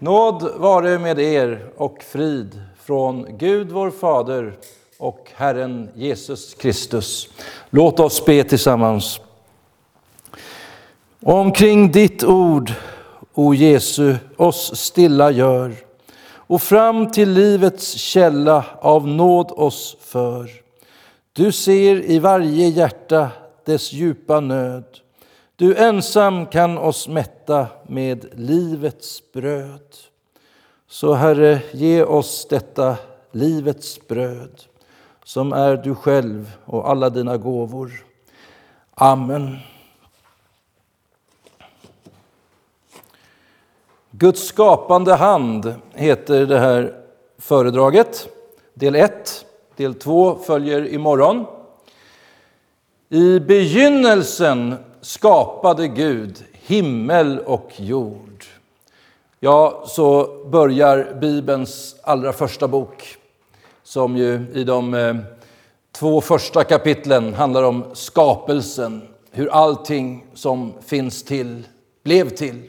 Nåd vare med er och frid från Gud vår Fader och Herren Jesus Kristus. Låt oss be tillsammans. Omkring ditt ord, o Jesu, oss stilla gör och fram till livets källa av nåd oss för. Du ser i varje hjärta dess djupa nöd. Du ensam kan oss mätta med livets bröd. Så Herre, ge oss detta livets bröd som är du själv och alla dina gåvor. Amen. Guds skapande hand heter det här föredraget, del 1. Del 2 följer imorgon. I begynnelsen skapade Gud himmel och jord. Ja, så börjar Bibelns allra första bok som ju i de eh, två första kapitlen handlar om skapelsen, hur allting som finns till blev till.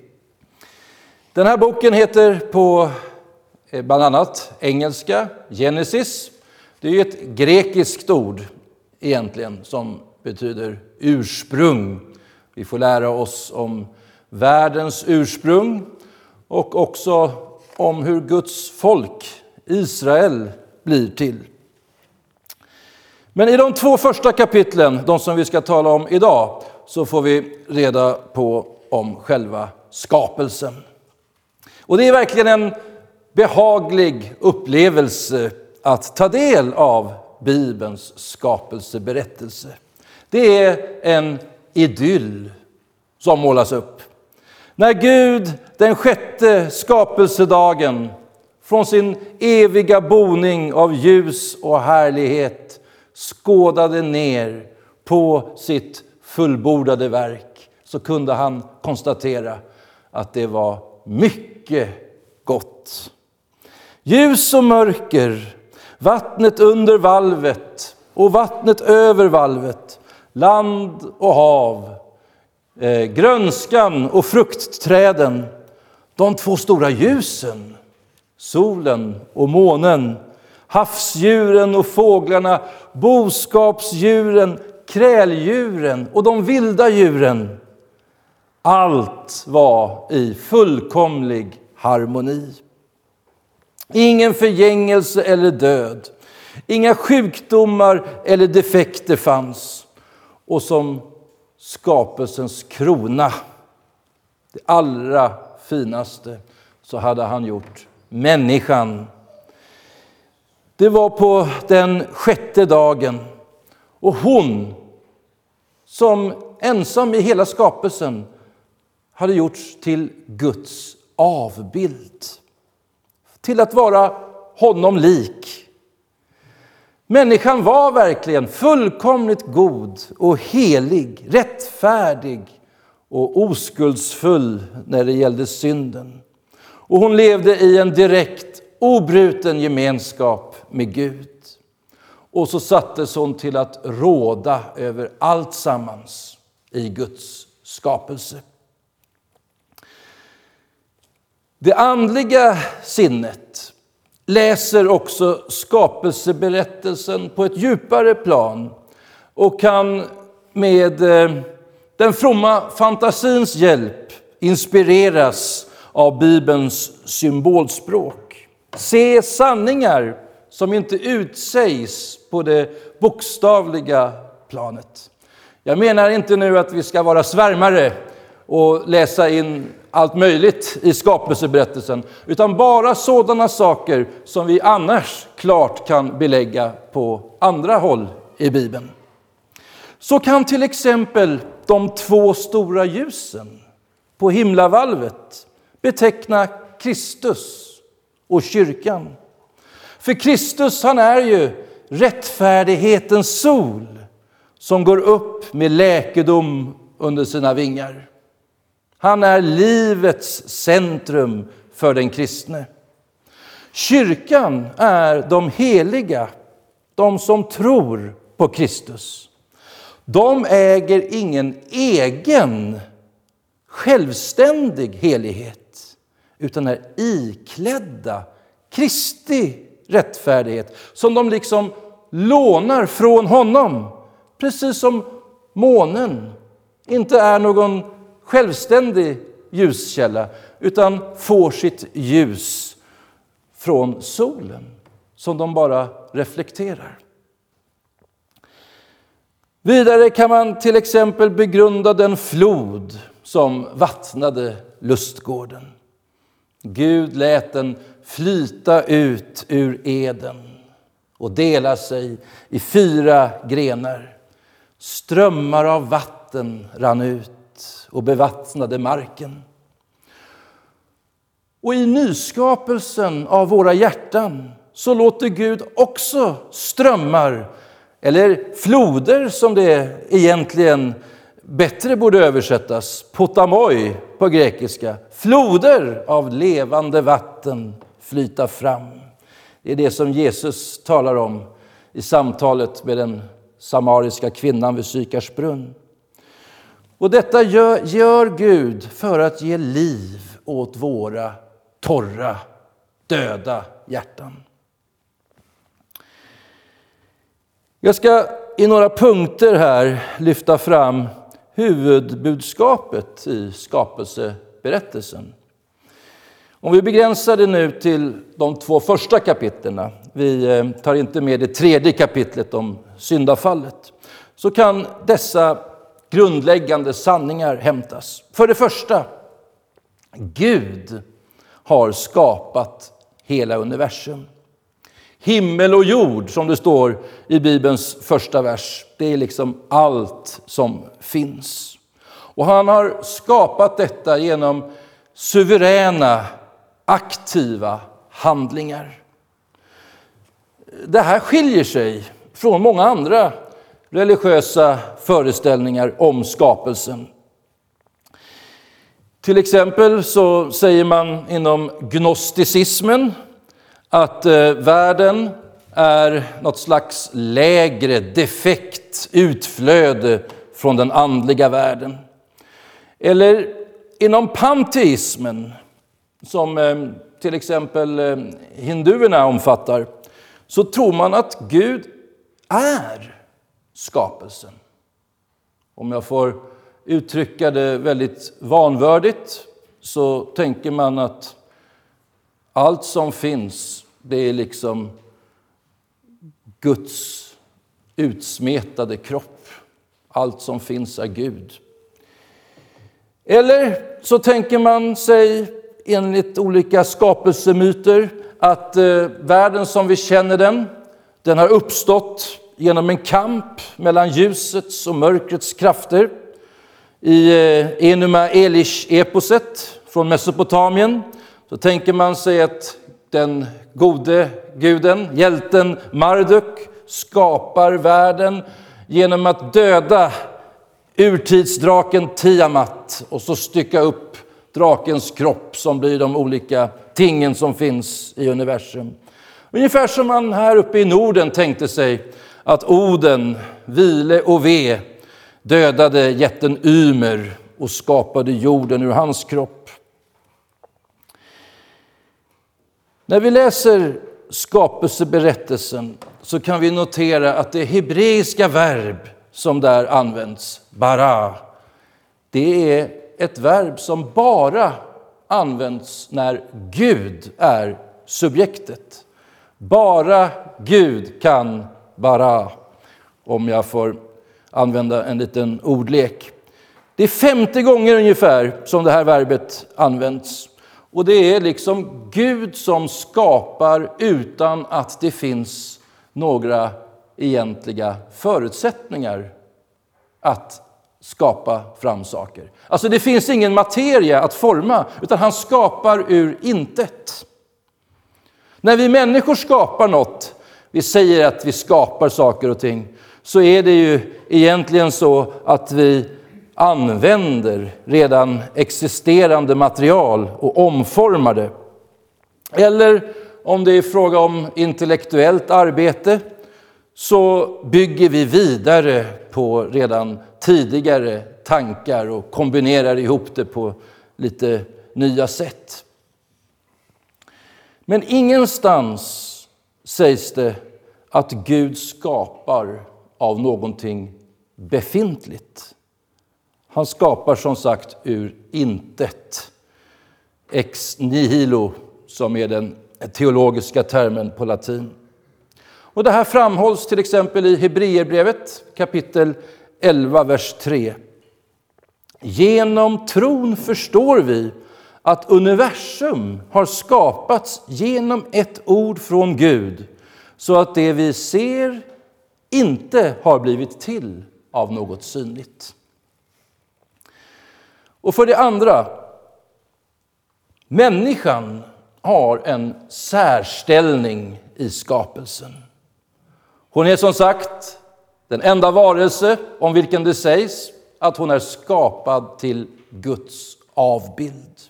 Den här boken heter på eh, bland annat engelska Genesis. Det är ju ett grekiskt ord egentligen som betyder ursprung. Vi får lära oss om världens ursprung och också om hur Guds folk, Israel, blir till. Men i de två första kapitlen, de som vi ska tala om idag, så får vi reda på om själva skapelsen. Och det är verkligen en behaglig upplevelse att ta del av Bibelns skapelseberättelse. Det är en idyll som målas upp. När Gud den sjätte skapelsedagen från sin eviga boning av ljus och härlighet skådade ner på sitt fullbordade verk så kunde han konstatera att det var mycket gott. Ljus och mörker, vattnet under valvet och vattnet över valvet, land och hav, eh, grönskan och fruktträden, de två stora ljusen, solen och månen, havsdjuren och fåglarna, boskapsdjuren, kräldjuren och de vilda djuren. Allt var i fullkomlig harmoni. Ingen förgängelse eller död. Inga sjukdomar eller defekter fanns. Och som skapelsens krona, det allra finaste, så hade han gjort människan. Det var på den sjätte dagen och hon som ensam i hela skapelsen hade gjorts till Guds avbild. Till att vara honom lik. Människan var verkligen fullkomligt god och helig, rättfärdig och oskuldsfull när det gällde synden. Och hon levde i en direkt, obruten gemenskap med Gud. Och så sattes hon till att råda över allt sammans i Guds skapelse. Det andliga sinnet läser också skapelseberättelsen på ett djupare plan och kan med eh, den fromma fantasins hjälp inspireras av Bibelns symbolspråk. Se sanningar som inte utsägs på det bokstavliga planet. Jag menar inte nu att vi ska vara svärmare och läsa in allt möjligt i skapelseberättelsen, utan bara sådana saker som vi annars klart kan belägga på andra håll i Bibeln. Så kan till exempel de två stora ljusen på himlavalvet beteckna Kristus och kyrkan. För Kristus han är ju rättfärdighetens sol som går upp med läkedom under sina vingar. Han är livets centrum för den kristne. Kyrkan är de heliga, de som tror på Kristus. De äger ingen egen självständig helighet, utan är iklädda Kristi rättfärdighet som de liksom lånar från honom. Precis som månen inte är någon självständig ljuskälla utan får sitt ljus från solen som de bara reflekterar. Vidare kan man till exempel begrunda den flod som vattnade lustgården. Gud lät den flyta ut ur Eden och dela sig i fyra grenar. Strömmar av vatten rann ut och bevattnade marken. Och i nyskapelsen av våra hjärtan så låter Gud också strömmar, eller floder som det egentligen bättre borde översättas, potamoi på grekiska, floder av levande vatten flyta fram. Det är det som Jesus talar om i samtalet med den samariska kvinnan vid Sykars brunn. Och detta gör, gör Gud för att ge liv åt våra torra, döda hjärtan. Jag ska i några punkter här lyfta fram huvudbudskapet i skapelseberättelsen. Om vi begränsar det nu till de två första kapitlerna, vi eh, tar inte med det tredje kapitlet om syndafallet, så kan dessa grundläggande sanningar hämtas. För det första, Gud har skapat hela universum. Himmel och jord, som det står i Bibelns första vers, det är liksom allt som finns. Och han har skapat detta genom suveräna, aktiva handlingar. Det här skiljer sig från många andra religiösa föreställningar om skapelsen. Till exempel så säger man inom gnosticismen att eh, världen är något slags lägre, defekt utflöde från den andliga världen. Eller inom panteismen, som eh, till exempel eh, hinduerna omfattar, så tror man att Gud är skapelsen. Om jag får uttrycka det väldigt vanvördigt så tänker man att allt som finns, det är liksom Guds utsmetade kropp. Allt som finns är Gud. Eller så tänker man sig enligt olika skapelsemyter att eh, världen som vi känner den, den har uppstått genom en kamp mellan ljusets och mörkrets krafter. I eh, Enuma Elish-eposet från Mesopotamien så tänker man sig att den gode guden, hjälten Marduk, skapar världen genom att döda urtidsdraken Tiamat och så stycka upp drakens kropp som blir de olika tingen som finns i universum. Ungefär som man här uppe i Norden tänkte sig att Oden, Vile och Ve dödade jätten Ymer och skapade jorden ur hans kropp. När vi läser skapelseberättelsen så kan vi notera att det hebreiska verb som där används, bara, det är ett verb som bara används när Gud är subjektet. Bara Gud kan bara, om jag får använda en liten ordlek. Det är femte gånger ungefär som det här verbet används. Och det är liksom Gud som skapar utan att det finns några egentliga förutsättningar att skapa fram saker. Alltså det finns ingen materia att forma, utan han skapar ur intet. När vi människor skapar något, vi säger att vi skapar saker och ting, så är det ju egentligen så att vi använder redan existerande material och omformar det. Eller om det är fråga om intellektuellt arbete så bygger vi vidare på redan tidigare tankar och kombinerar ihop det på lite nya sätt. Men ingenstans sägs det att Gud skapar av någonting befintligt. Han skapar som sagt ur intet. Ex nihilo, som är den teologiska termen på latin. Och det här framhålls till exempel i Hebreerbrevet kapitel 11, vers 3. Genom tron förstår vi att universum har skapats genom ett ord från Gud så att det vi ser inte har blivit till av något synligt. Och för det andra, människan har en särställning i skapelsen. Hon är som sagt den enda varelse om vilken det sägs att hon är skapad till Guds avbild.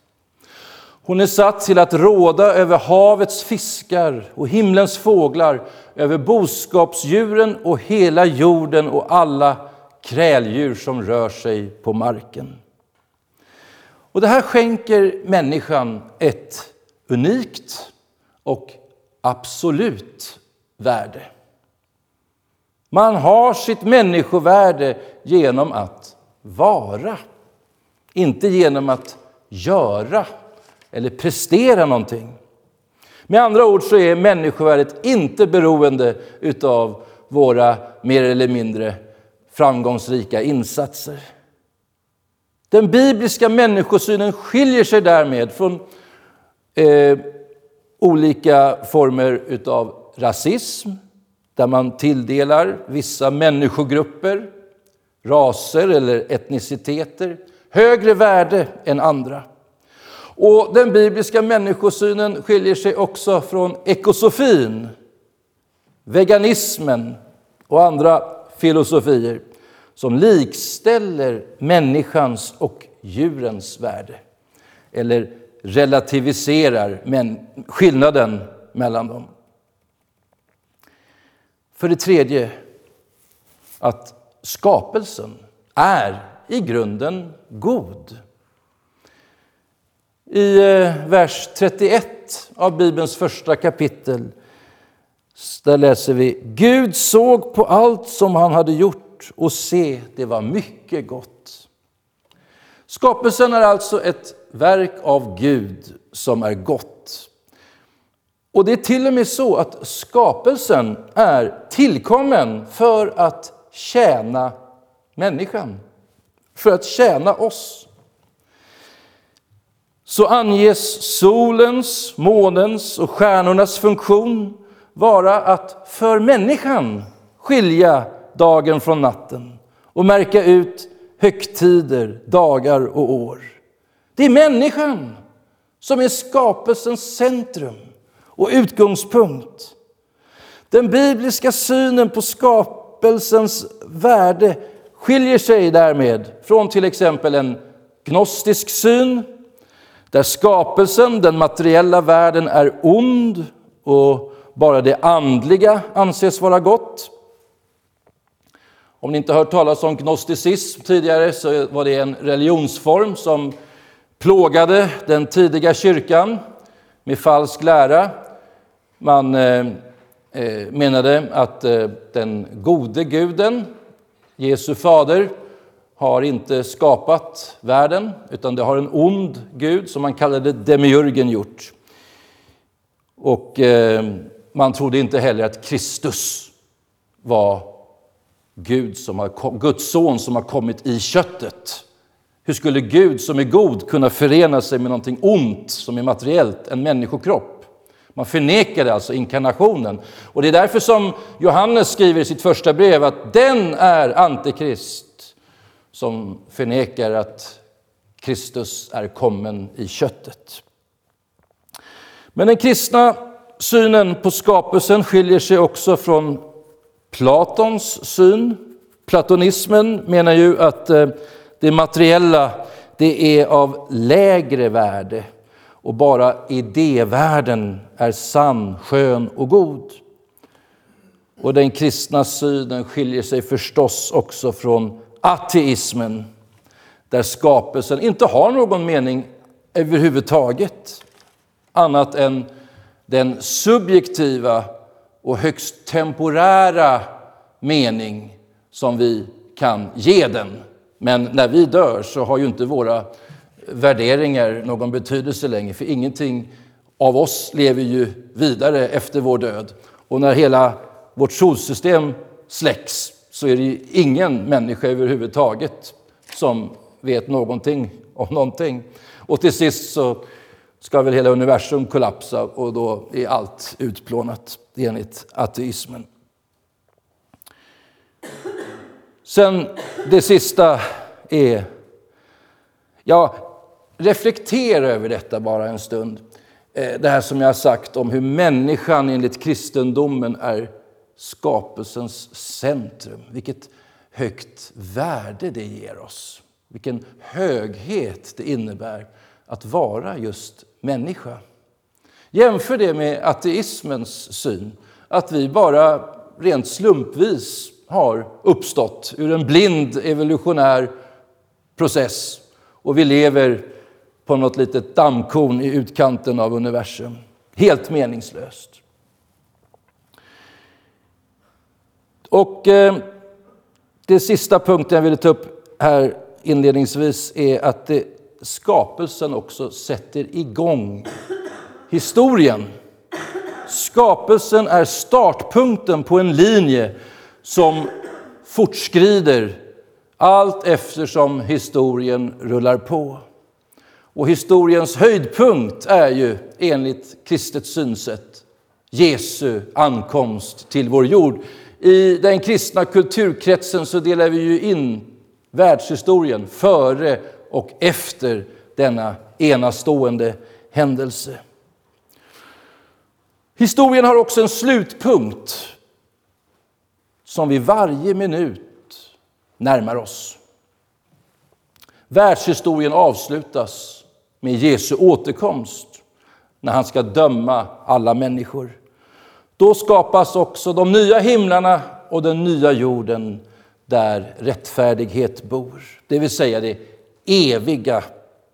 Hon är satt till att råda över havets fiskar och himlens fåglar, över boskapsdjuren och hela jorden och alla kräldjur som rör sig på marken. Och det här skänker människan ett unikt och absolut värde. Man har sitt människovärde genom att vara, inte genom att göra eller prestera någonting. Med andra ord så är människovärdet inte beroende av våra mer eller mindre framgångsrika insatser. Den bibliska människosynen skiljer sig därmed från eh, olika former av rasism där man tilldelar vissa människogrupper, raser eller etniciteter högre värde än andra. Och den bibliska människosynen skiljer sig också från ekosofin, veganismen och andra filosofier som likställer människans och djurens värde eller relativiserar skillnaden mellan dem. För det tredje, att skapelsen är i grunden god. I eh, vers 31 av Bibelns första kapitel där läser vi Gud såg på allt som han hade gjort och se, det var mycket gott. Skapelsen är alltså ett verk av Gud som är gott. Och det är till och med så att skapelsen är tillkommen för att tjäna människan, för att tjäna oss så anges solens, månens och stjärnornas funktion vara att för människan skilja dagen från natten och märka ut högtider, dagar och år. Det är människan som är skapelsens centrum och utgångspunkt. Den bibliska synen på skapelsens värde skiljer sig därmed från till exempel en gnostisk syn där skapelsen, den materiella världen, är ond och bara det andliga anses vara gott. Om ni inte hört talas om gnosticism tidigare så var det en religionsform som plågade den tidiga kyrkan med falsk lära. Man eh, eh menade att eh, den gode guden, Jesu fader, har inte skapat världen, utan det har en ond gud som man kallade demiurgen gjort. Och eh, man trodde inte heller att Kristus var Gud som har, Guds son som har kommit i köttet. Hur skulle Gud som är god kunna förena sig med någonting ont som är materiellt, en människokropp? Man förnekade alltså inkarnationen. Och det är därför som Johannes skriver i sitt första brev att den är antikrist som förnekar att Kristus är kommen i köttet. Men den kristna synen på skapelsen skiljer sig också från Platons syn. Platonismen menar ju att eh, det materiella det är av lägre värde och bara idévärlden är sann, skön och god. Och den kristna synen skiljer sig förstås också från ateismen, där skapelsen inte har någon mening överhuvudtaget annat än den subjektiva och högst temporära mening som vi kan ge den. Men när vi dör så har ju inte våra värderingar någon betydelse längre, för ingenting av oss lever ju vidare efter vår död. Och när hela vårt solsystem släcks så är det ju ingen människa överhuvudtaget som vet någonting om någonting. Och till sist så ska väl hela universum kollapsa och då är allt utplånat enligt ateismen. Sen det sista är, ja, reflektera över detta bara en stund. Eh, det här som jag har sagt om hur människan enligt kristendomen är skapelsens centrum. Vilket högt värde det ger oss. Vilken höghet det innebär att vara just människa. Jämför det med ateismens syn, att vi bara rent slumpvis har uppstått ur en blind evolutionär process och vi lever på något litet dammkorn i utkanten av universum. Helt meningslöst. Och eh, det sista punkten jag ville ta upp här inledningsvis är att det, skapelsen också sätter igång historien. Skapelsen är startpunkten på en linje som fortskrider allt eftersom historien rullar på. Och historiens höjdpunkt är ju enligt kristet synsätt Jesu ankomst till vår jord. I den kristna kulturkretsen så delar vi ju in världshistorien före och efter denna enastående händelse. Historien har också en slutpunkt som vi varje minut närmar oss. Världshistorien avslutas med Jesu återkomst när han ska döma alla människor. Då skapas också de nya himlarna och den nya jorden där rättfärdighet bor, det vill säga det eviga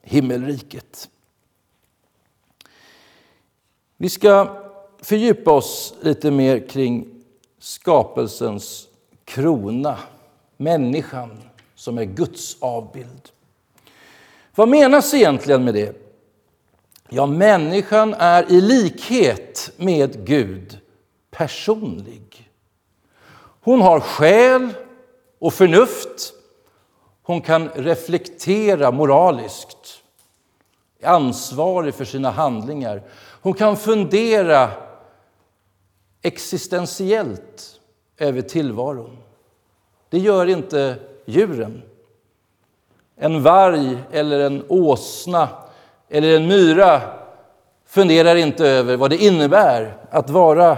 himmelriket. Vi ska fördjupa oss lite mer kring skapelsens krona, människan som är Guds avbild. Vad menas egentligen med det? Ja, människan är i likhet med Gud personlig. Hon har själ och förnuft. Hon kan reflektera moraliskt, är ansvarig för sina handlingar. Hon kan fundera existentiellt över tillvaron. Det gör inte djuren. En varg eller en åsna eller en myra funderar inte över vad det innebär att vara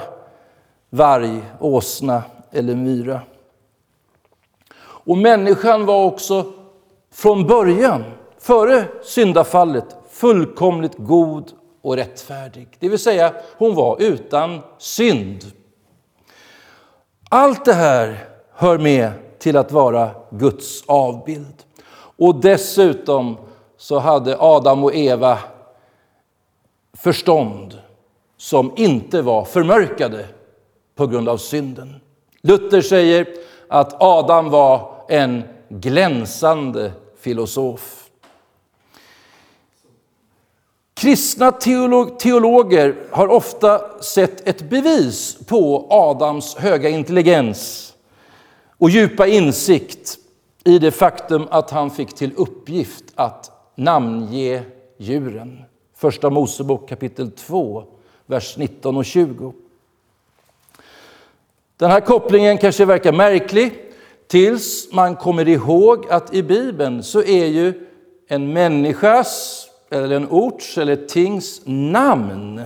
varg, åsna eller myra. Och människan var också från början, före syndafallet, fullkomligt god och rättfärdig. Det vill säga, hon var utan synd. Allt det här hör med till att vara Guds avbild. Och dessutom så hade Adam och Eva förstånd som inte var förmörkade på grund av synden. Luther säger att Adam var en glänsande filosof. Kristna teolog, teologer har ofta sett ett bevis på Adams höga intelligens och djupa insikt i det faktum att han fick till uppgift att namnge djuren. Första Mosebok kapitel 2, vers 19 och 20. Den här kopplingen kanske verkar märklig tills man kommer ihåg att i Bibeln så är ju en människas eller en orts eller ett tings namn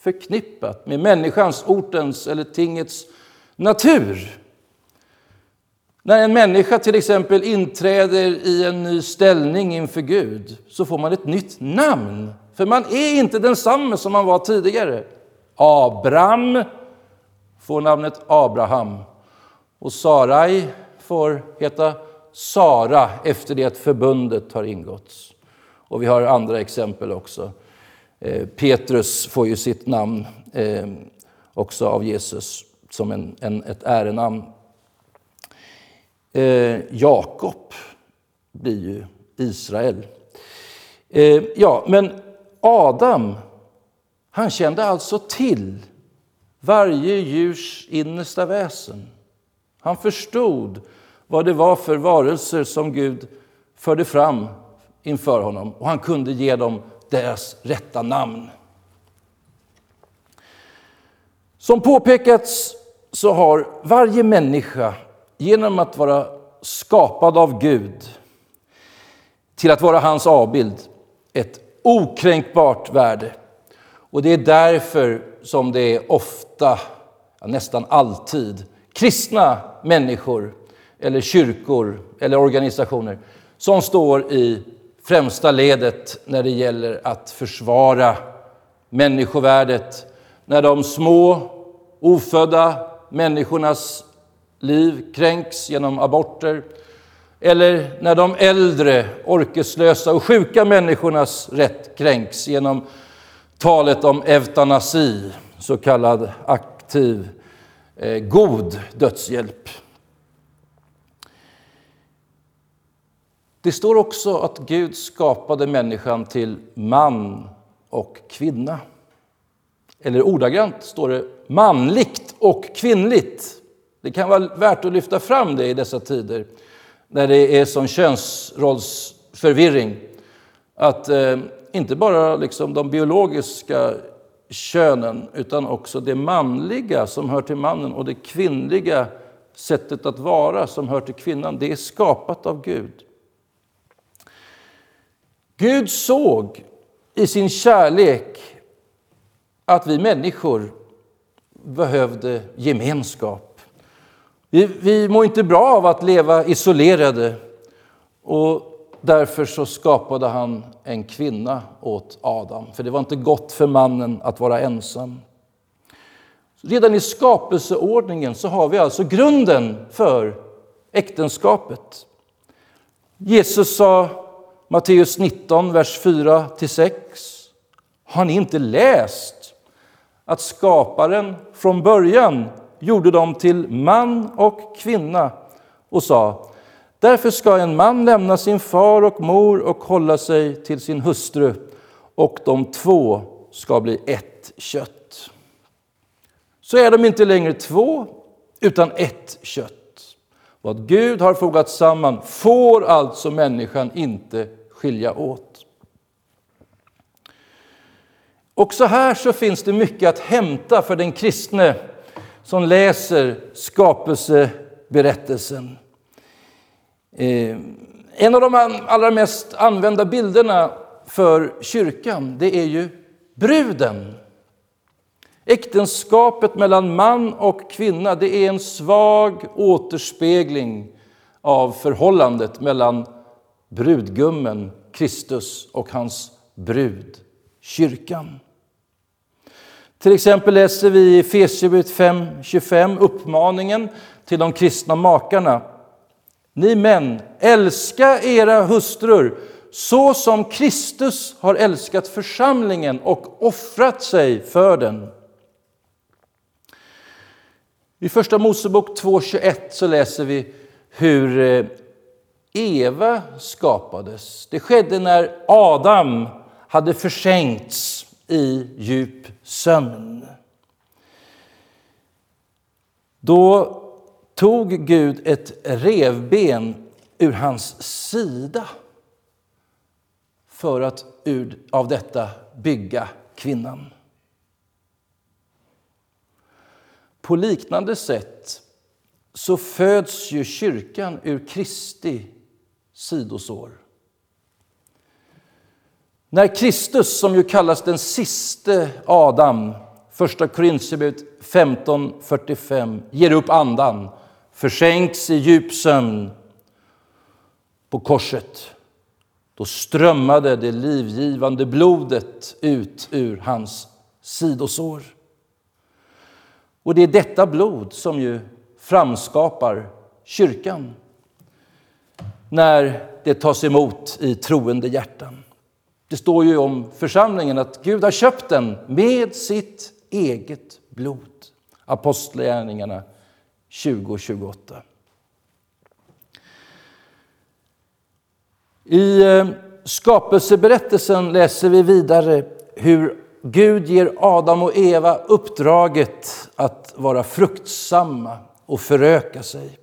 förknippat med människans, ortens eller tingets natur. När en människa till exempel inträder i en ny ställning inför Gud så får man ett nytt namn. För man är inte densamme som man var tidigare. Abram får namnet Abraham och Sarai får heta Sara efter det att förbundet har ingåtts. Och vi har andra exempel också. Eh, Petrus får ju sitt namn eh, också av Jesus som en, en, ett ärenamn. Eh, Jakob blir ju Israel. Ja, men Adam, han kände alltså till varje djurs innersta väsen. Han förstod vad det var för varelser som Gud förde fram inför honom och han kunde ge dem deras rätta namn. Som påpekats så har varje människa genom att vara skapad av Gud till att vara hans avbild ett okränkbart värde. Och det är därför som det är ofta, ja, nästan alltid, kristna människor eller kyrkor eller organisationer som står i främsta ledet när det gäller att försvara människovärdet. När de små, ofödda människornas liv kränks genom aborter eller när de äldre, orkeslösa och sjuka människornas rätt kränks genom talet om eutanasi, så kallad aktiv eh, god dödshjälp. Det står också att Gud skapade människan till man och kvinna. Eller ordagrant står det manligt och kvinnligt. Det kan vara värt att lyfta fram det i dessa tider när det är sån könsrollsförvirring. Att eh, inte bara liksom de biologiska könen utan också det manliga som hör till mannen och det kvinnliga sättet att vara som hör till kvinnan. Det är skapat av Gud. Gud såg i sin kärlek att vi människor behövde gemenskap. Vi, vi mår inte bra av att leva isolerade och därför så skapade han en kvinna åt Adam, för det var inte gott för mannen att vara ensam. Redan i skapelseordningen så har vi alltså grunden för äktenskapet. Jesus sa Matteus 19, vers 4-6. Har ni inte läst att skaparen från början gjorde dem till man och kvinna och sa Därför ska en man lämna sin far och mor och hålla sig till sin hustru och de två ska bli ett kött. Så är de inte längre två, utan ett kött. Vad Gud har fogat samman får alltså människan inte skilja åt. Också här så finns det mycket att hämta för den kristne som läser skapelseberättelsen. Eh, en av de allra mest använda bilderna för kyrkan det är ju bruden. Äktenskapet mellan man och kvinna det är en svag återspegling av förhållandet mellan brudgummen Kristus och hans brud, kyrkan. Till exempel läser vi i Efesierbrevet 5.25 uppmaningen till de kristna makarna. Ni män, älska era hustrur så som Kristus har älskat församlingen och offrat sig för den. I Första Mosebok 2.21 så läser vi hur eh, Eva skapades. Det skedde när Adam hade försänkts i djup sömn. Då tog Gud ett revben ur hans sida för att ur, av detta bygga kvinnan. På liknande sätt så föds ju kyrkan ur Kristi sidosår. När Kristus, som ju kallas den siste Adam, första Korintierbrevet 15.45, ger upp andan, försänks i djup sömn på korset, då strömmade det livgivande blodet ut ur hans sidosår. Och det är detta blod som ju framskapar kyrkan när det tas emot i troende hjärtan. Det står ju om församlingen att Gud har köpt den med sitt eget blod. Apostlagärningarna 2028. I eh, skapelseberättelsen läser vi vidare hur Gud ger Adam och Eva uppdraget att vara fruktsamma och föröka sig.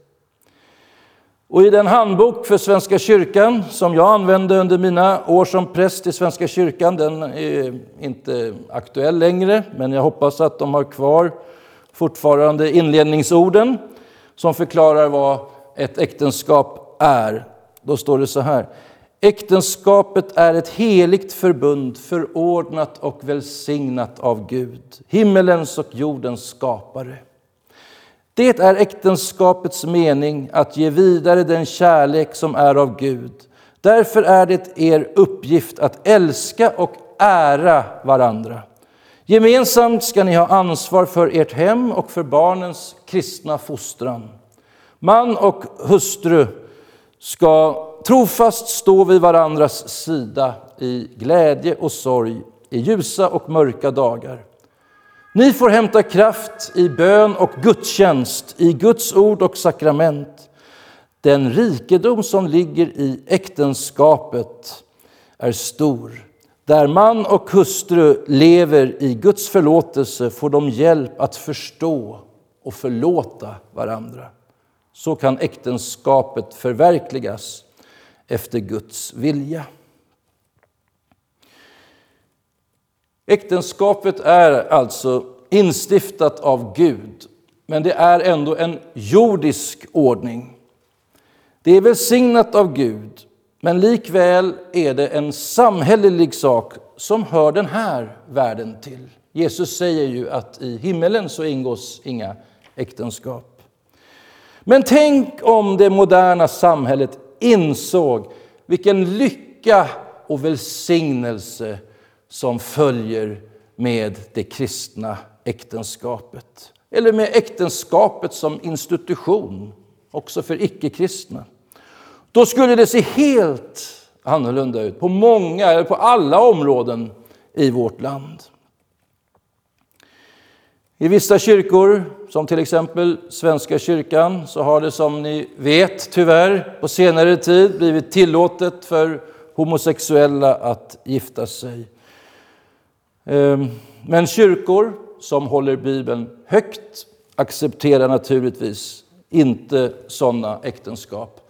Och I den handbok för Svenska kyrkan som jag använde under mina år som präst i Svenska kyrkan, den är inte aktuell längre, men jag hoppas att de har kvar fortfarande inledningsorden som förklarar vad ett äktenskap är. Då står det så här. Äktenskapet är ett heligt förbund förordnat och välsignat av Gud, himmelens och jordens skapare. Det är äktenskapets mening att ge vidare den kärlek som är av Gud. Därför är det er uppgift att älska och ära varandra. Gemensamt ska ni ha ansvar för ert hem och för barnens kristna fostran. Man och hustru ska trofast stå vid varandras sida i glädje och sorg, i ljusa och mörka dagar. Ni får hämta kraft i bön och gudstjänst, i Guds ord och sakrament. Den rikedom som ligger i äktenskapet är stor. Där man och hustru lever i Guds förlåtelse får de hjälp att förstå och förlåta varandra. Så kan äktenskapet förverkligas efter Guds vilja. Äktenskapet är alltså instiftat av Gud, men det är ändå en jordisk ordning. Det är välsignat av Gud, men likväl är det en samhällelig sak som hör den här världen till. Jesus säger ju att i himmelen så ingås inga äktenskap. Men tänk om det moderna samhället insåg vilken lycka och välsignelse som följer med det kristna äktenskapet. Eller med äktenskapet som institution, också för icke-kristna. Då skulle det se helt annorlunda ut på många, eller på alla områden i vårt land. I vissa kyrkor, som till exempel Svenska kyrkan, så har det som ni vet tyvärr på senare tid blivit tillåtet för homosexuella att gifta sig. Ehm, men kyrkor som håller Bibeln högt accepterar naturligtvis inte sådana äktenskap.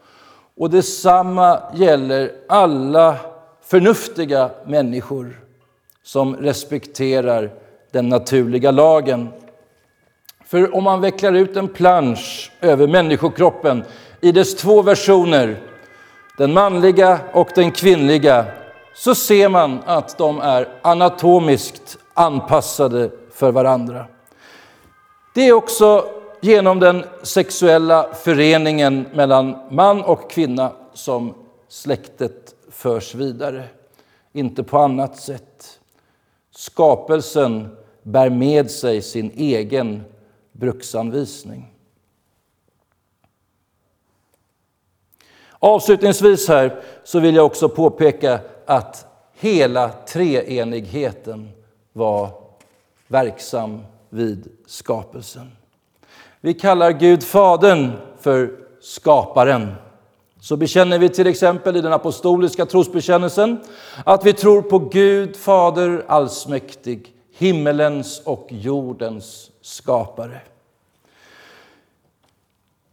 Och detsamma gäller alla förnuftiga människor som respekterar den naturliga lagen. För om man vecklar ut en plansch över människokroppen i dess två versioner, den manliga och den kvinnliga, så ser man att de är anatomiskt anpassade för varandra. Det är också genom den sexuella föreningen mellan man och kvinna som släktet förs vidare, inte på annat sätt. Skapelsen bär med sig sin egen bruksanvisning. Avslutningsvis här så vill jag också påpeka att hela treenigheten var verksam vid skapelsen. Vi kallar Gud Fadern för skaparen. Så bekänner vi till exempel i den apostoliska trosbekännelsen att vi tror på Gud Fader allsmäktig, himmelens och jordens skapare.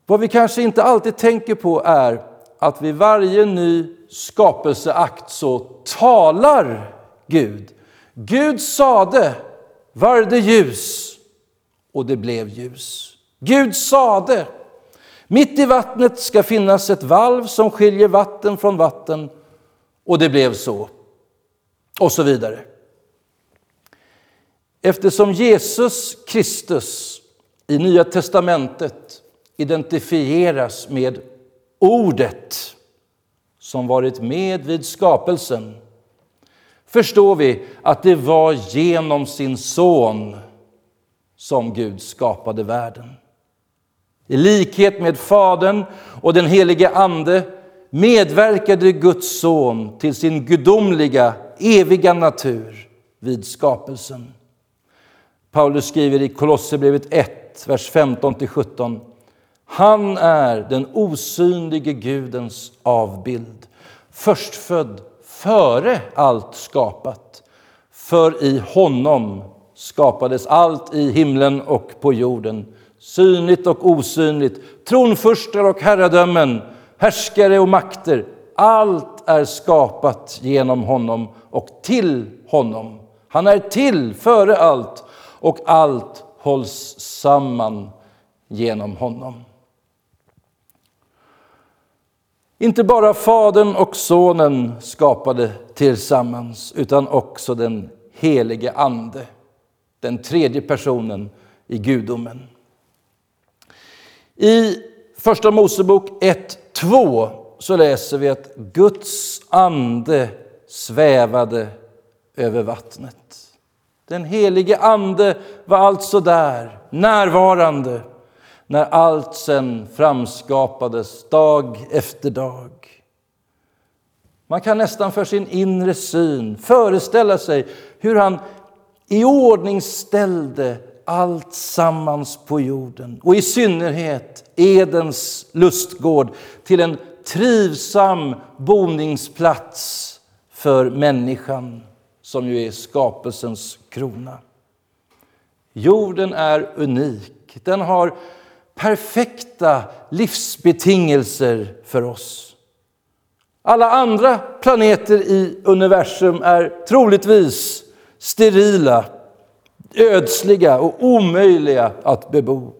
Vad vi kanske inte alltid tänker på är att vid varje ny skapelseakt så talar Gud. Gud sade, var det ljus, och det blev ljus. Gud sade, mitt i vattnet ska finnas ett valv som skiljer vatten från vatten, och det blev så. Och så vidare. Eftersom Jesus Kristus i Nya testamentet identifieras med Ordet som varit med vid skapelsen förstår vi att det var genom sin son som Gud skapade världen. I likhet med Fadern och den helige Ande medverkade Guds son till sin gudomliga eviga natur vid skapelsen. Paulus skriver i Kolosserbrevet 1, vers 15-17. Han är den osynlige Gudens avbild, förstfödd före allt skapat. För i honom skapades allt i himlen och på jorden, synligt och osynligt, tronfurstar och herradömen, härskare och makter. Allt är skapat genom honom och till honom. Han är till före allt och allt hålls samman genom honom. Inte bara Fadern och Sonen skapade tillsammans, utan också den helige Ande, den tredje personen i gudomen. I Första Mosebok 1.2 så läser vi att Guds ande svävade över vattnet. Den helige Ande var alltså där, närvarande, när allt sen framskapades dag efter dag. Man kan nästan för sin inre syn föreställa sig hur han iordningställde allt sammans på jorden och i synnerhet Edens lustgård till en trivsam boningsplats för människan som ju är skapelsens krona. Jorden är unik. Den har perfekta livsbetingelser för oss. Alla andra planeter i universum är troligtvis sterila, ödsliga och omöjliga att bebo.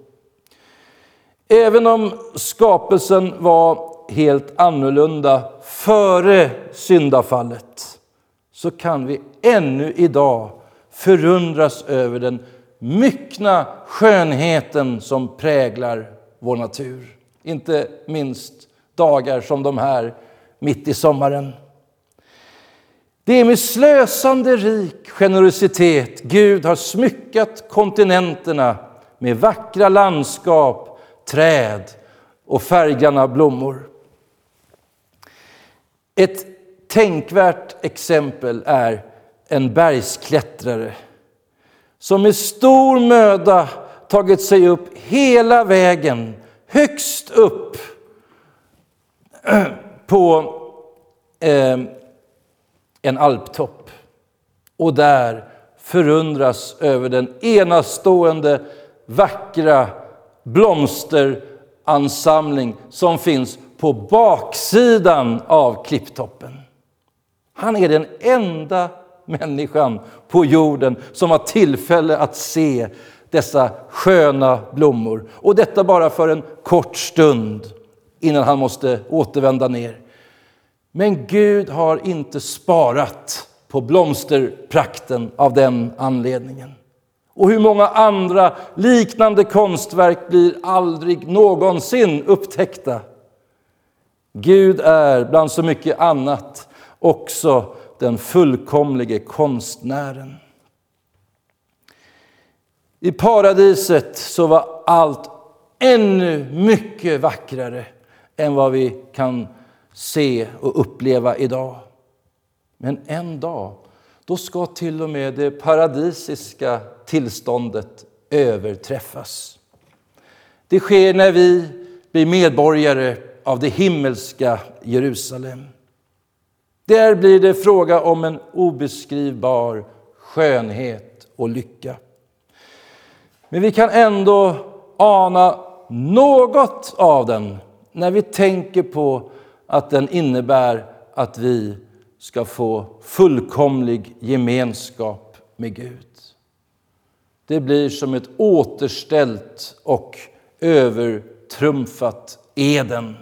Även om skapelsen var helt annorlunda före syndafallet så kan vi ännu idag förundras över den myckna skönheten som präglar vår natur. Inte minst dagar som de här mitt i sommaren. Det är med slösande rik generositet Gud har smyckat kontinenterna med vackra landskap, träd och färggranna blommor. Ett tänkvärt exempel är en bergsklättrare som med stor möda tagit sig upp hela vägen högst upp på eh, en alptopp och där förundras över den enastående vackra blomsteransamling som finns på baksidan av klipptoppen. Han är den enda människan på jorden som har tillfälle att se dessa sköna blommor. Och detta bara för en kort stund innan han måste återvända ner. Men Gud har inte sparat på blomsterprakten av den anledningen. Och hur många andra liknande konstverk blir aldrig någonsin upptäckta? Gud är bland så mycket annat också den fullkomlige konstnären. I paradiset så var allt ännu mycket vackrare än vad vi kan se och uppleva idag. Men en dag, då ska till och med det paradisiska tillståndet överträffas. Det sker när vi blir medborgare av det himmelska Jerusalem. Där blir det fråga om en obeskrivbar skönhet och lycka. Men vi kan ändå ana något av den när vi tänker på att den innebär att vi ska få fullkomlig gemenskap med Gud. Det blir som ett återställt och övertrumfat Eden.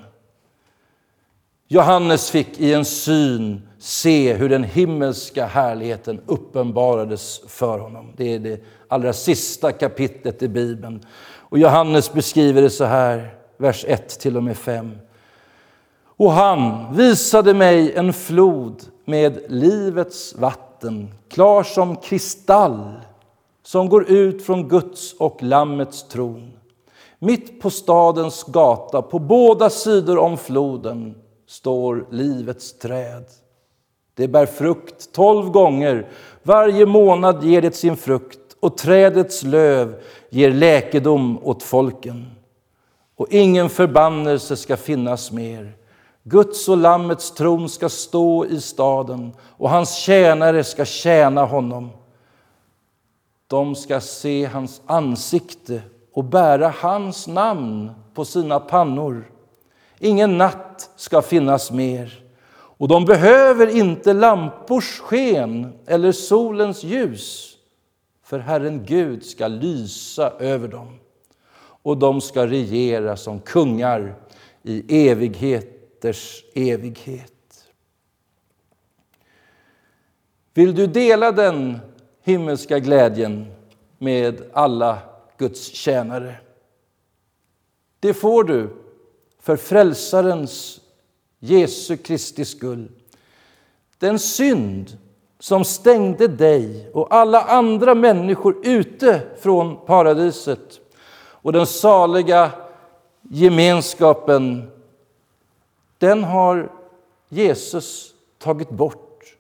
Johannes fick i en syn se hur den himmelska härligheten uppenbarades för honom. Det är det allra sista kapitlet i Bibeln. Och Johannes beskriver det så här, vers 1 till och med 5. Och han visade mig en flod med livets vatten, klar som kristall, som går ut från Guds och Lammets tron. Mitt på stadens gata, på båda sidor om floden, står livets träd. Det bär frukt tolv gånger, varje månad ger det sin frukt och trädets löv ger läkedom åt folken. Och ingen förbannelse ska finnas mer. Guds och Lammets tron ska stå i staden och hans tjänare ska tjäna honom. De ska se hans ansikte och bära hans namn på sina pannor. Ingen natt ska finnas mer. Och de behöver inte lampors sken eller solens ljus, för Herren Gud ska lysa över dem och de ska regera som kungar i evighet evigheters evighet. Vill du dela den himmelska glädjen med alla Guds tjänare? Det får du för Frälsarens Jesu Kristi skull. Den synd som stängde dig och alla andra människor ute från paradiset och den saliga gemenskapen, den har Jesus tagit bort.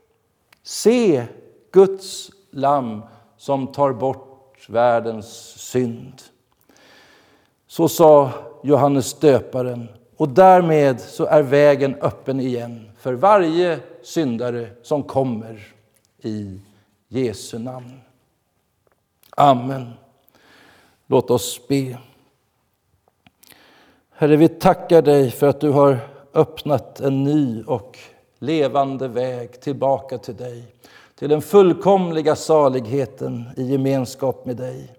Se Guds lamm som tar bort världens synd. Så sa Johannes döparen. Och därmed så är vägen öppen igen för varje syndare som kommer i Jesu namn. Amen. Låt oss be. Herre, vi tackar dig för att du har öppnat en ny och levande väg tillbaka till dig, till den fullkomliga saligheten i gemenskap med dig.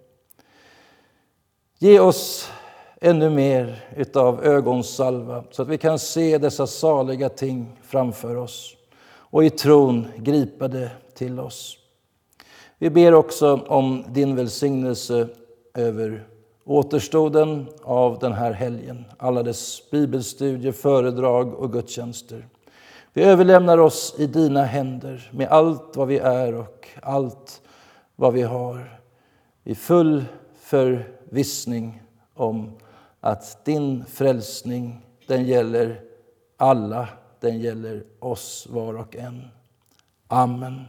Ge oss ännu mer utav ögonsalva så att vi kan se dessa saliga ting framför oss och i tron gripa det till oss. Vi ber också om din välsignelse över återstoden av den här helgen, alla dess bibelstudier, föredrag och gudstjänster. Vi överlämnar oss i dina händer med allt vad vi är och allt vad vi har i full förvissning om att din frälsning, den gäller alla, den gäller oss var och en. Amen.